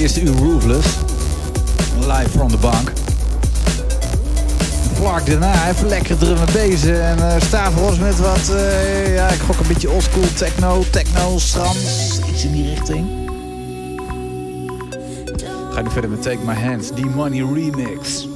eerste uur Roofless. Live from the bank. Vlak daarna even lekker drummen bezig. En uh, Stavros met wat, uh, ja, ik gok een beetje oldschool techno, techno, strams. Iets in die richting. Ga nu verder met Take My Hands, die Money Remix.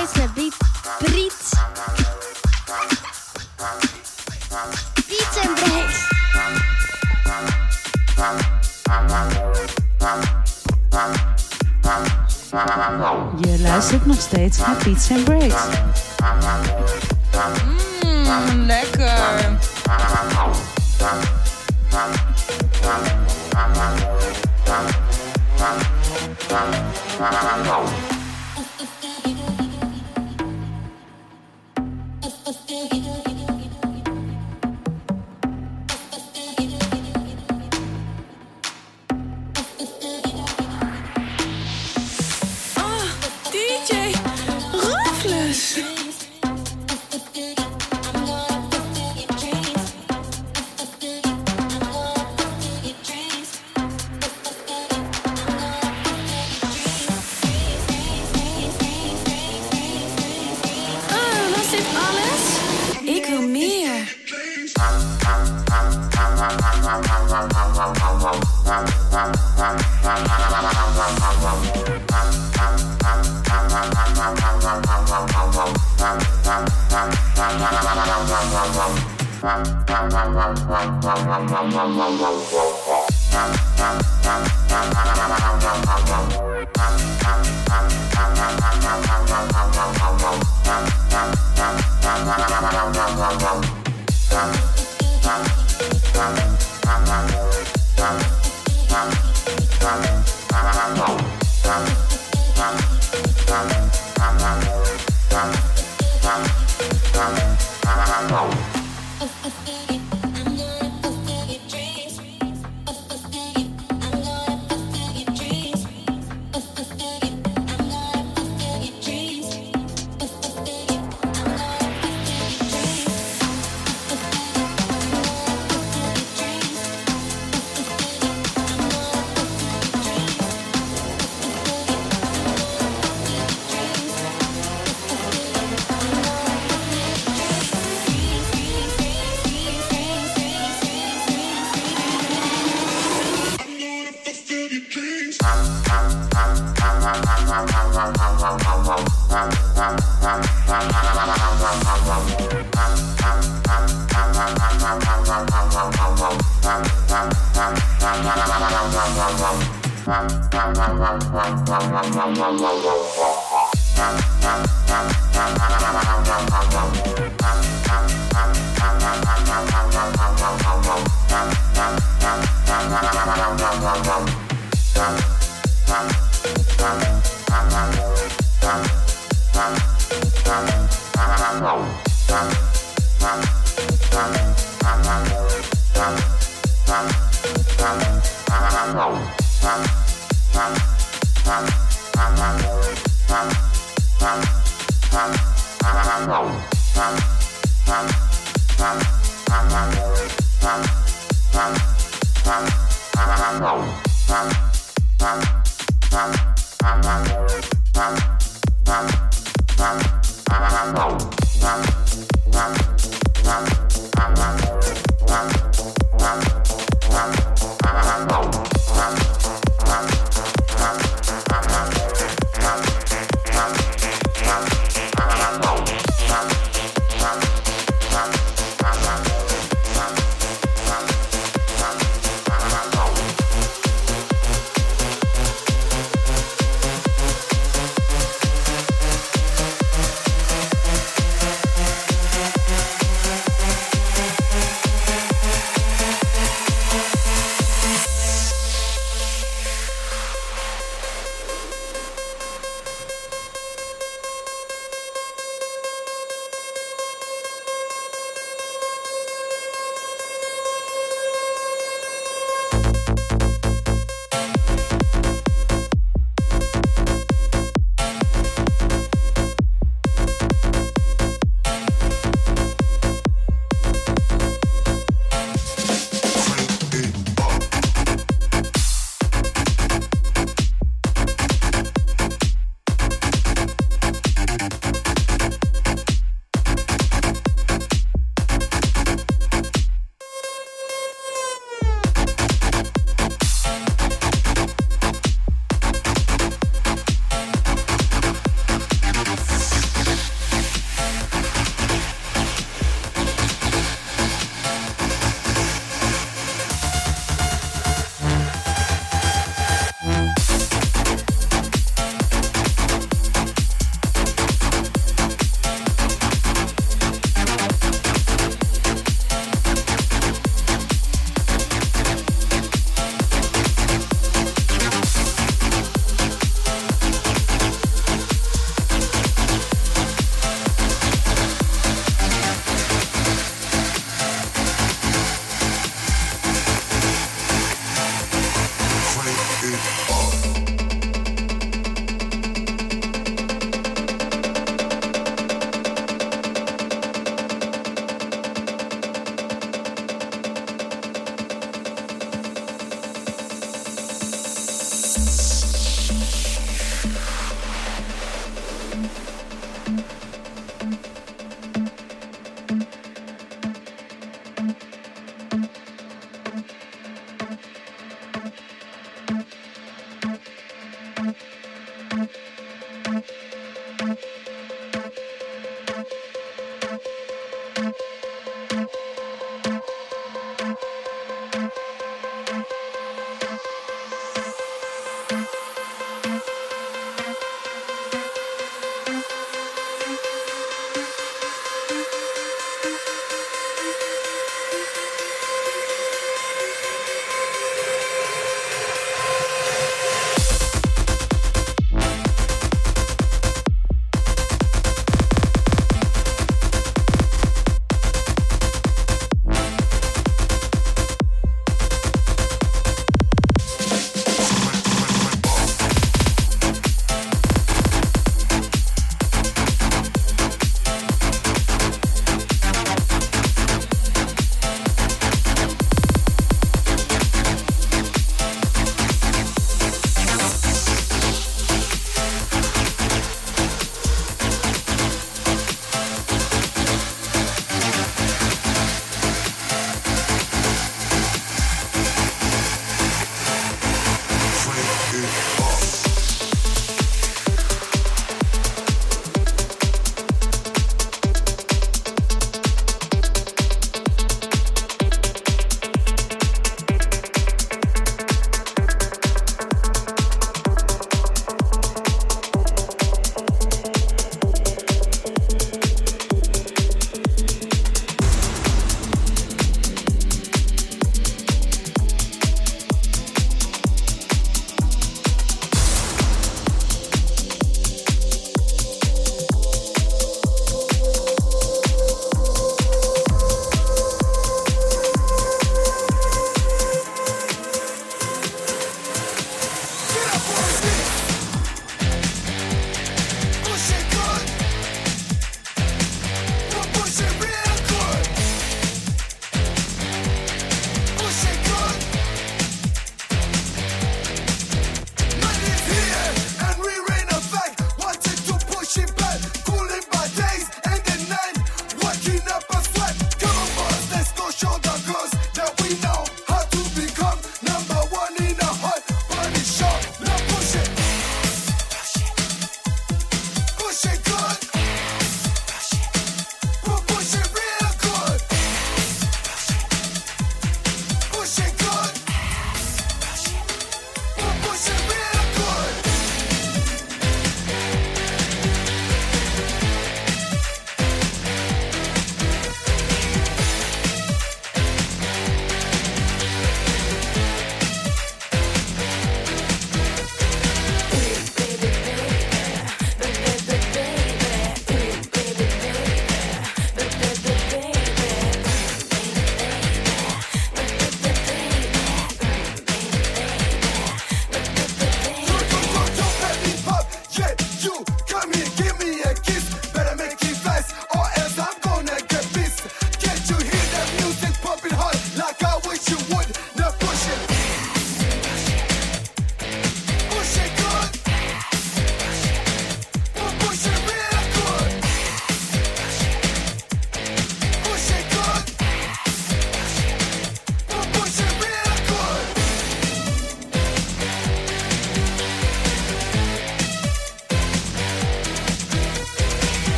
Luistert nog steeds Wow, wow, wow.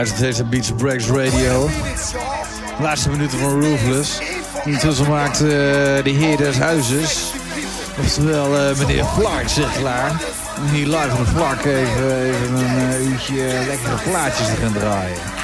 Luistert deze Beats Breaks Radio. Laatste minuten van Roofless. Intussen maakt uh, de heer des huizes, oftewel uh, meneer Flark, zich klaar. Om hier live op Flark even, even een uh, uurtje lekkere plaatjes te gaan draaien.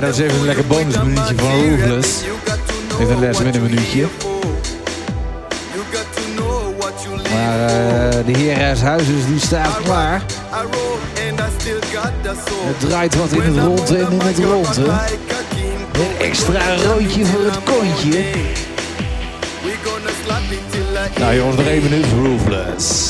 Dat is even een lekker bonusminuutje van Roofless. in een met een minuutje. Maar uh, de heer Huizes die staat klaar. Het draait wat in het rond en in het rond. Hè. Een extra roodje voor het kontje. Nou jongens, nog één minuut Roofless.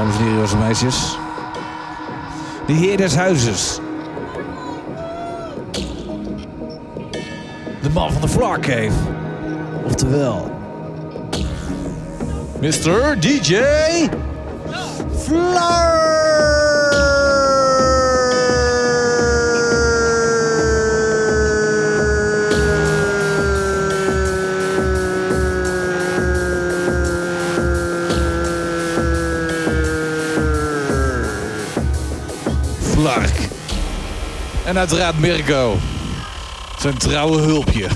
Dames en heren, jongens en meisjes. De heer des huizes. De man van de Flock Cave. Oftewel... Mr. DJ... Flark. En uiteraard Mirko. Zijn trouwe hulpje.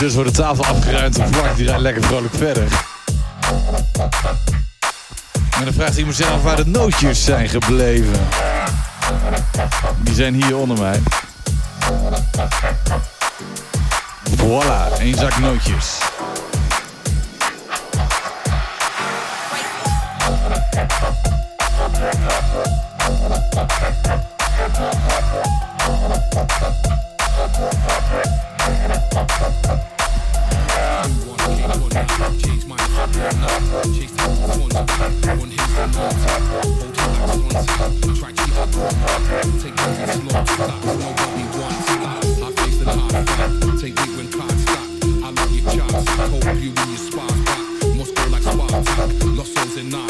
Ondertussen wordt de tafel afgeruimd en Vlak die rijdt lekker vrolijk verder. En dan vraagt iemand zich waar de nootjes zijn gebleven. Die zijn hier onder mij. Voilà, één zak nootjes. Take slow, stop. Nobody wants stop. I face the top back. Take when stop. I love your chops. Hope you in spot back. Moscow like Lost souls in.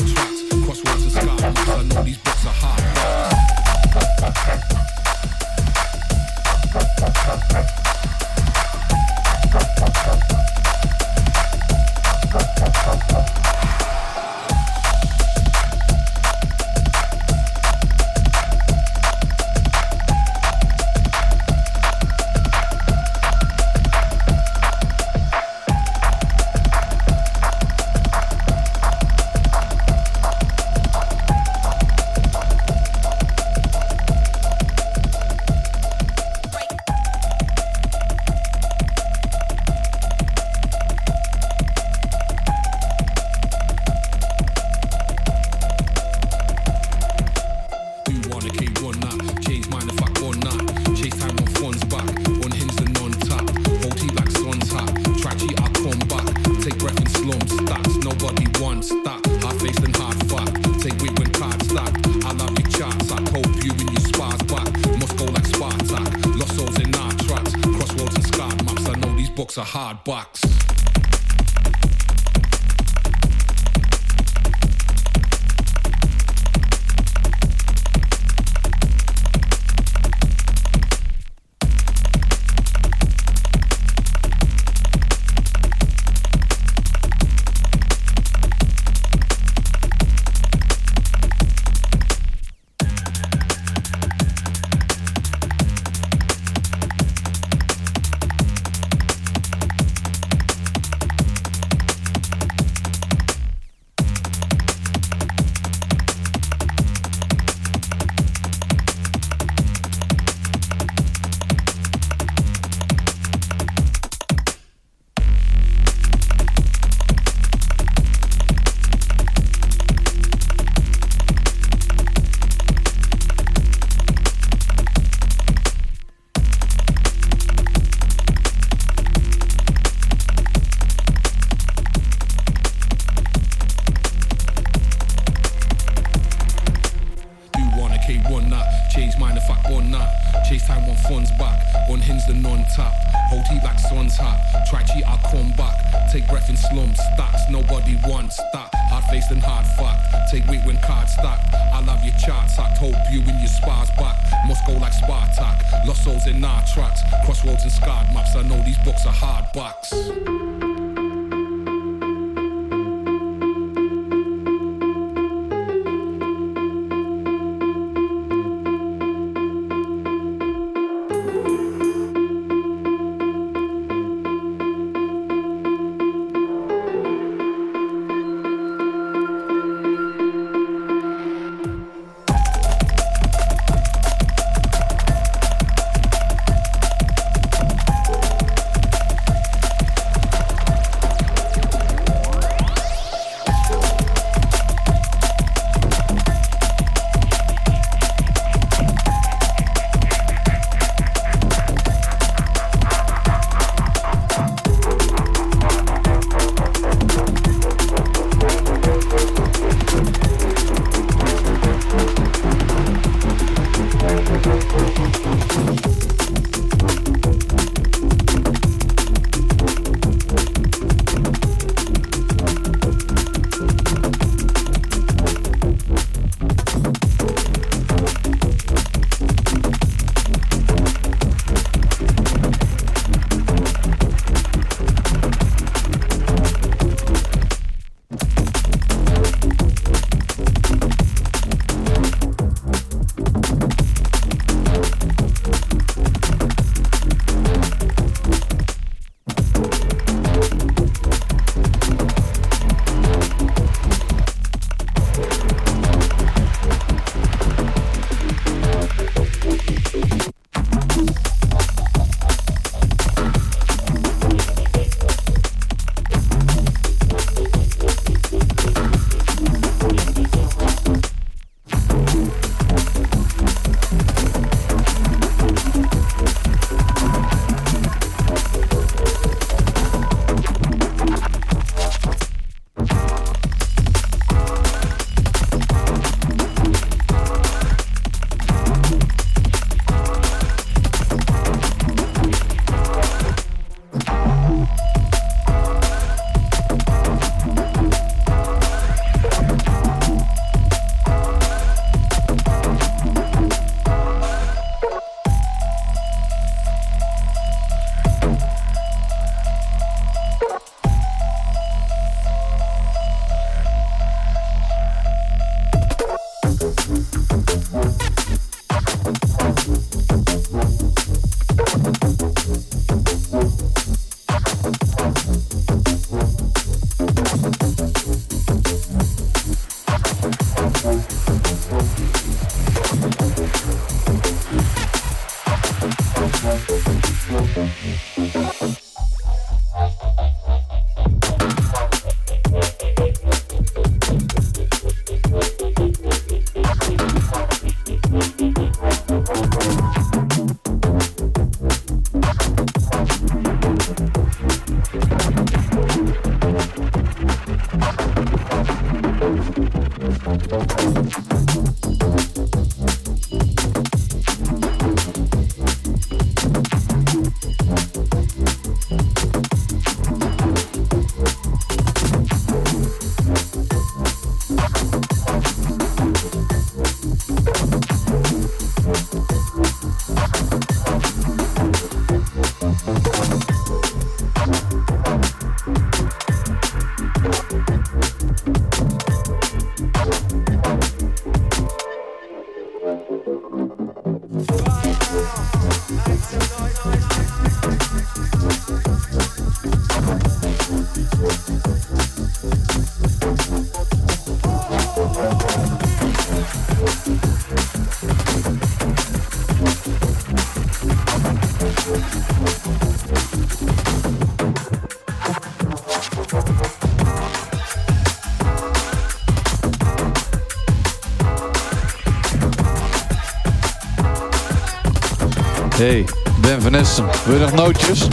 Hey, Ben van Essen. Wil je nog nootjes?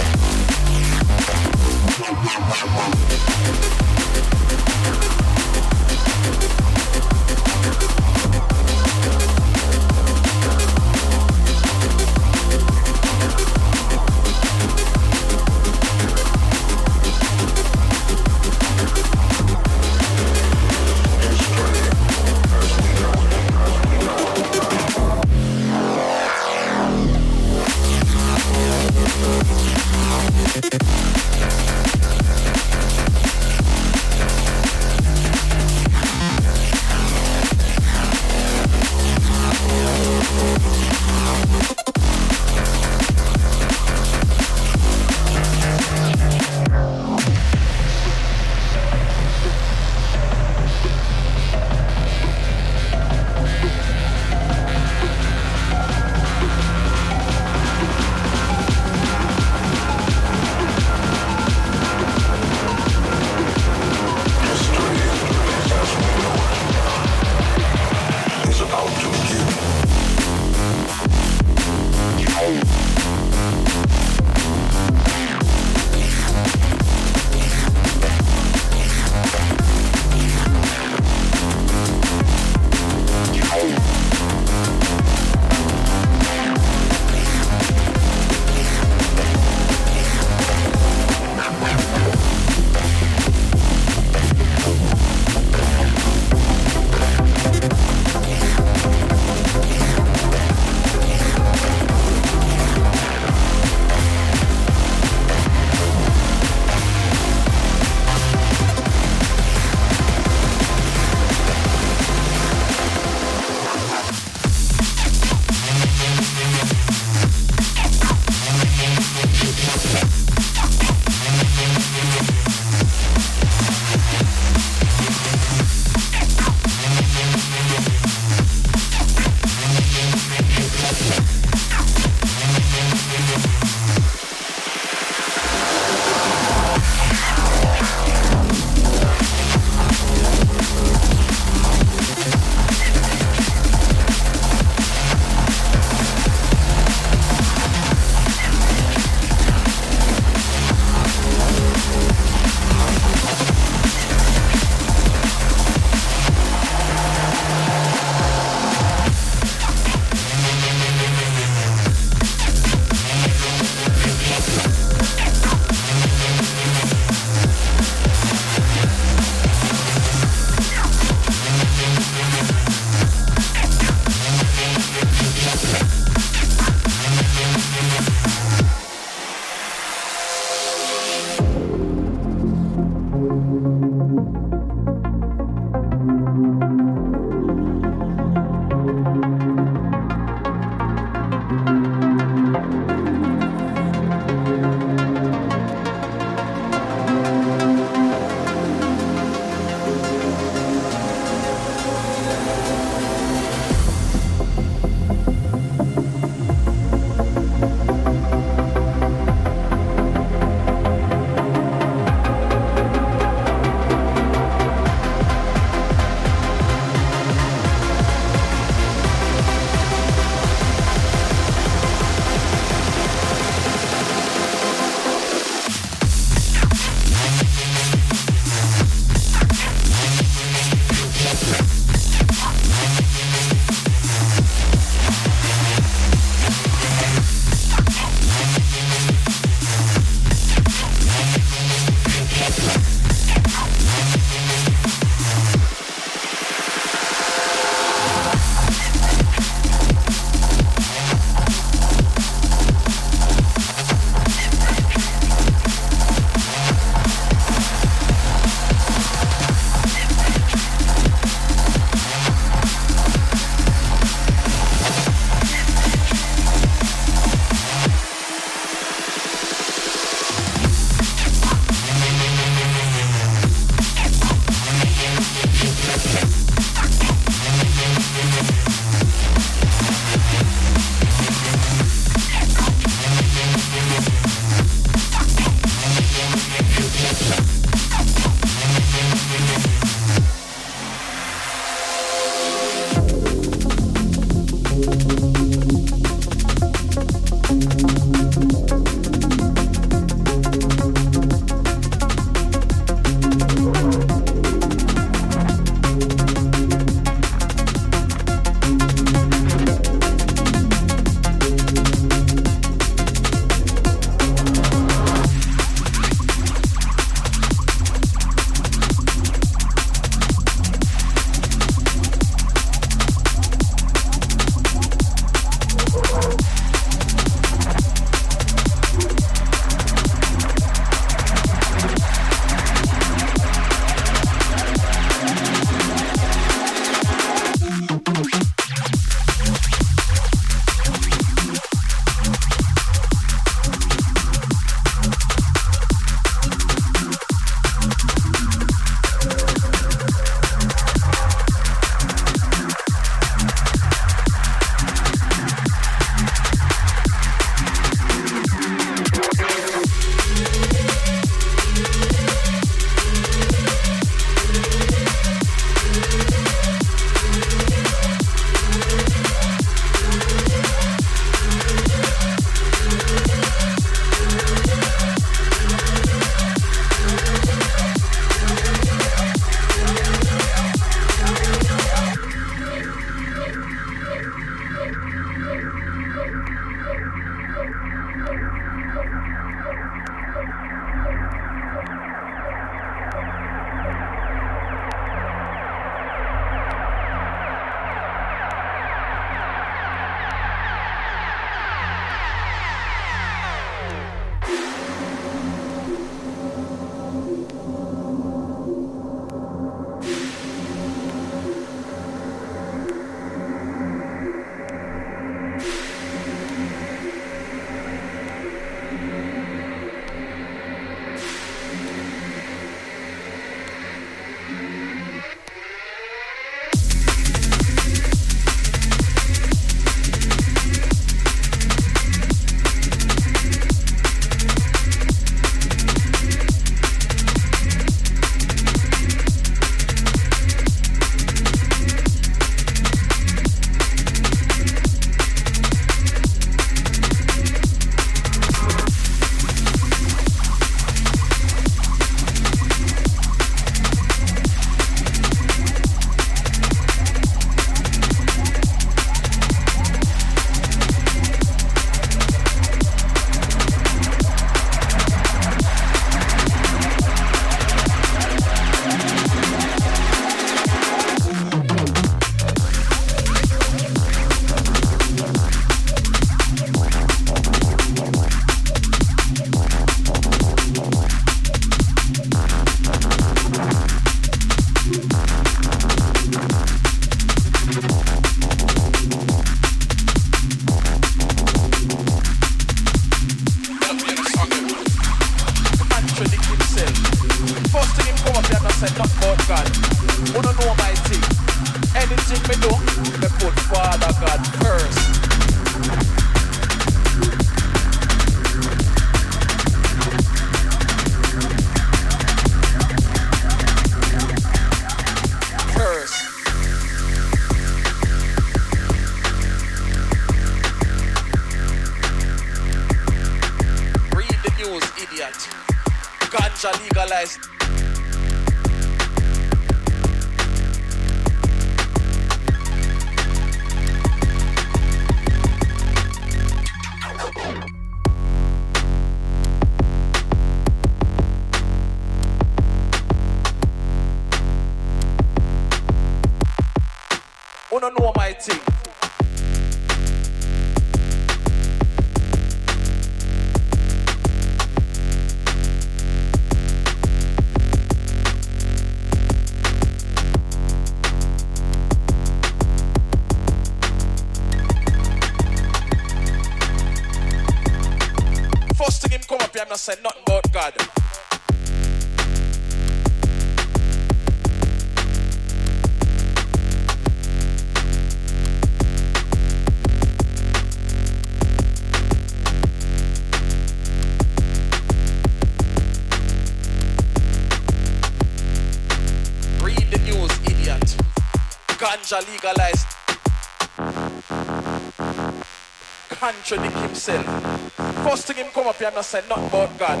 I not say nothing about God.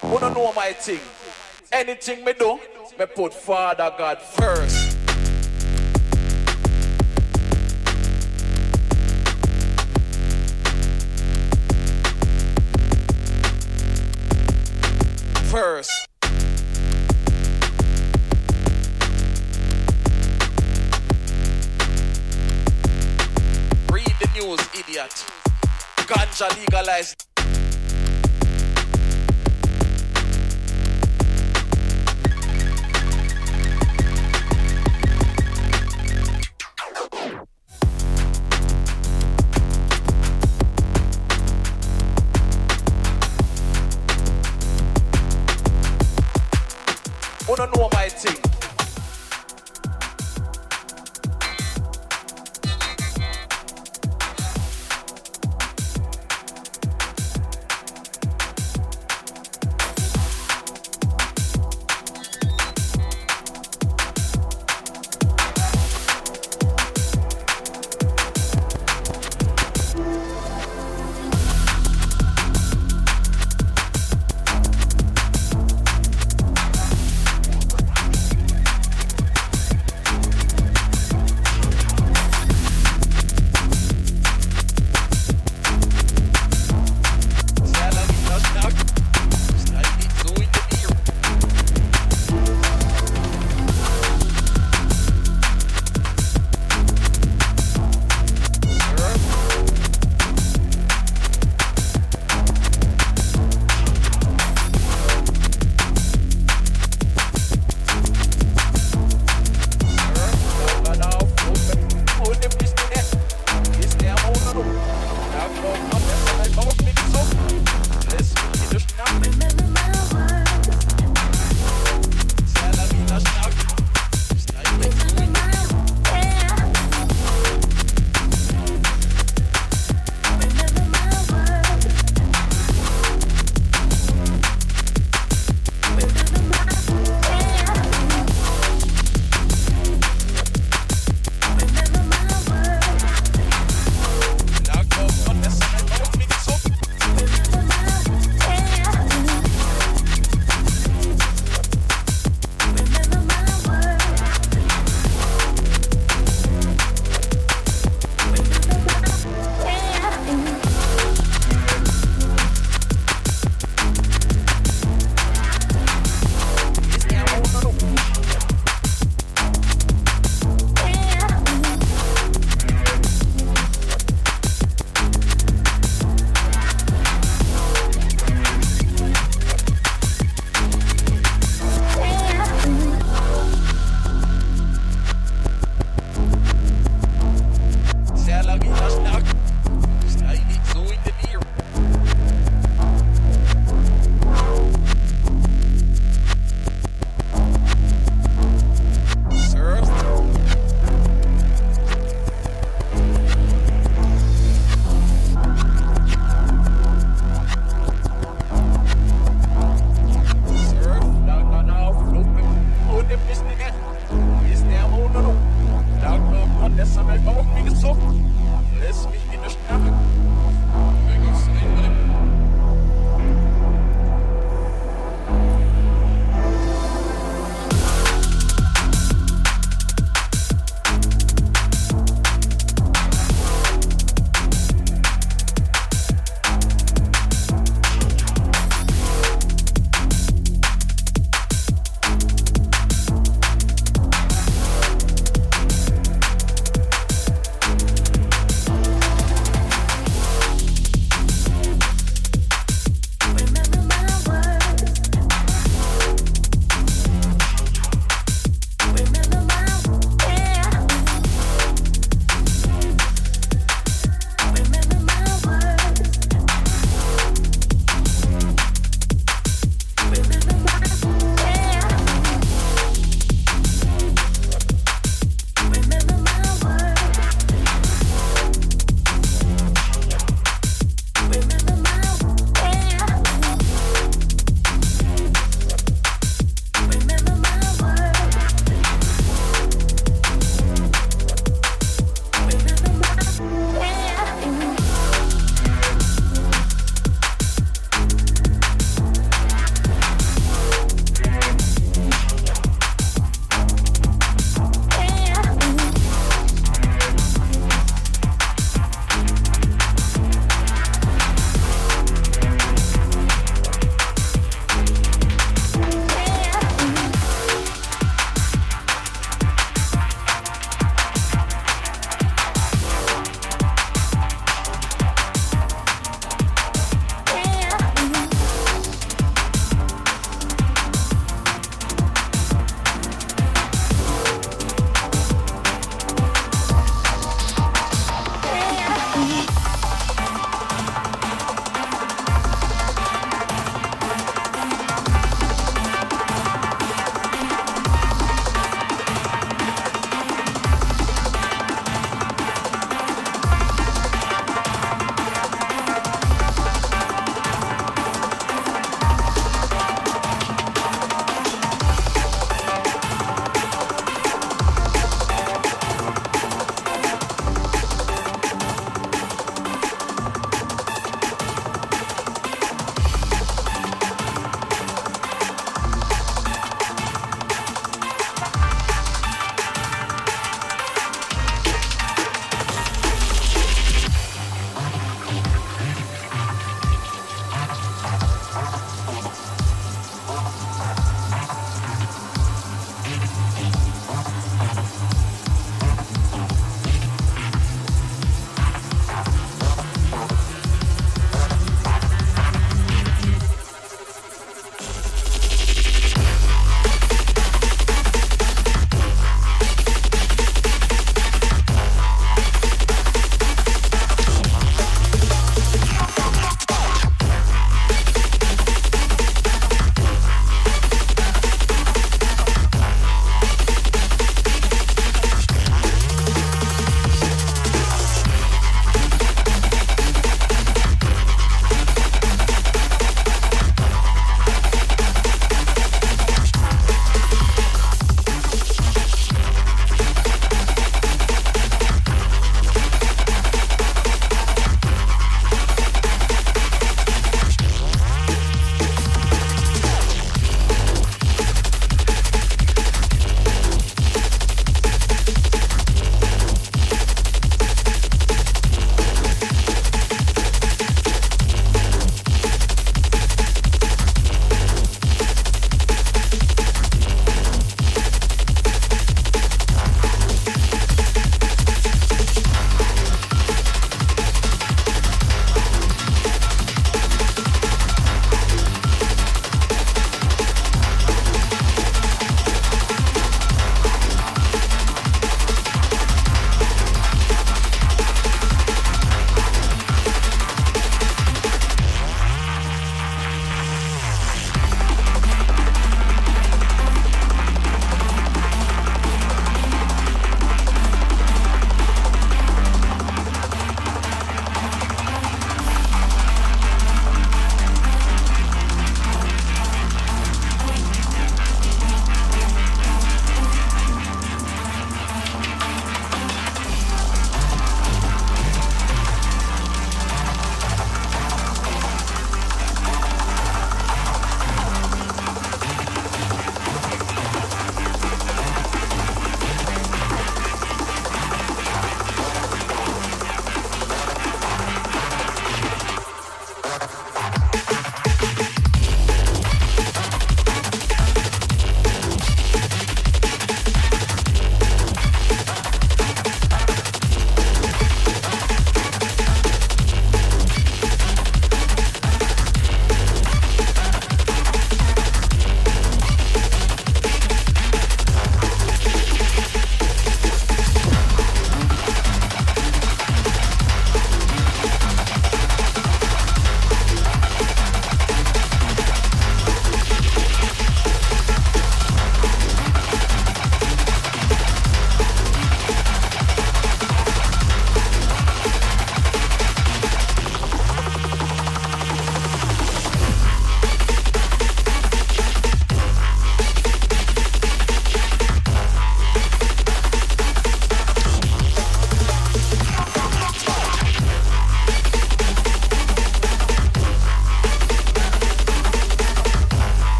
Who don't know my thing? Anything me do, me put Father God first. First. Read the news, idiot. Ganja legalized.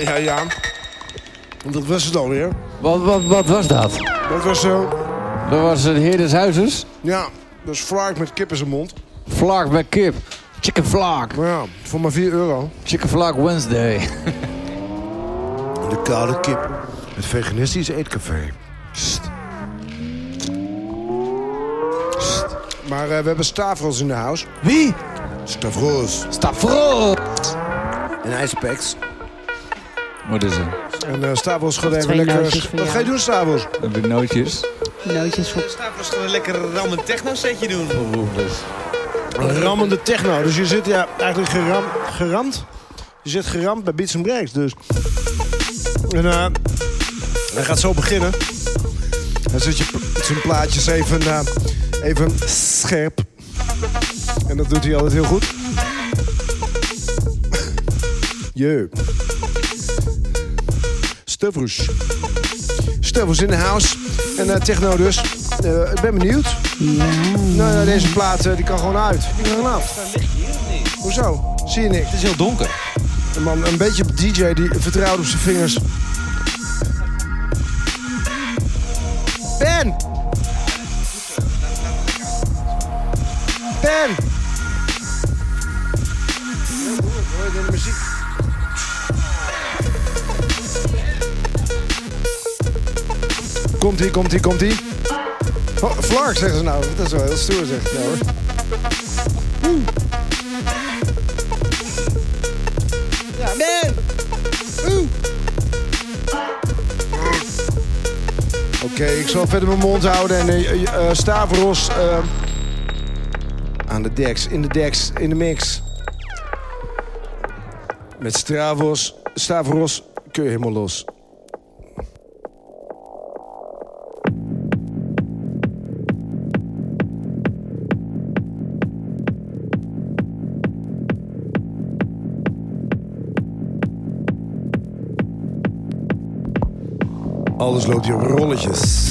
Ja, ja, ja. Want Dat was het alweer. Wat, wat, wat was dat? Dat was zo. Dat was de heer des huizes. Ja, dat is vlak met kip in zijn mond. Vlak bij kip. Chicken vlak. Maar ja, voor maar 4 euro. Chicken vlak Wednesday. De koude kip. Het veganistisch eetcafé. Maar eh, we hebben Stavros in de house. Wie? Stavros. Stavros. En ijspeks. Wat is het? En eh Stavros gaat even lekker... Wat ga je doen, Stavros? Heb je nootjes? Nootjes voor... Stavros gaat een lekker ram en techno setje doen. Een rammende techno. Dus je zit ja, eigenlijk geram, geramd. Je zit geramd bij Beats Breaks. Dus. En eh, hij gaat zo beginnen. Dan zet je zijn plaatjes even, eh, even scherp. En dat doet hij altijd heel goed. Je. Stavros. Stavros in de house. En eh, techno dus. Eh, ik ben benieuwd. Nou, nou, deze plaat eh, die kan gewoon uit. Die kan gewoon af. Hoezo? Zie je niks? Het is heel donker. Een man, een beetje DJ die vertrouwt op zijn vingers. Komt-ie, komt-ie, komt-ie. Oh, Flark zeggen ze nou. Dat is wel heel stoer, zegt hij hoor. Ja, Ben! Oeh. Oké, ik zal verder mijn mond houden en eh, Stavros aan de deks, in de deks, in de mix. Met Stavros, Stavros kun je helemaal los. Alles loopt hier op rolletjes.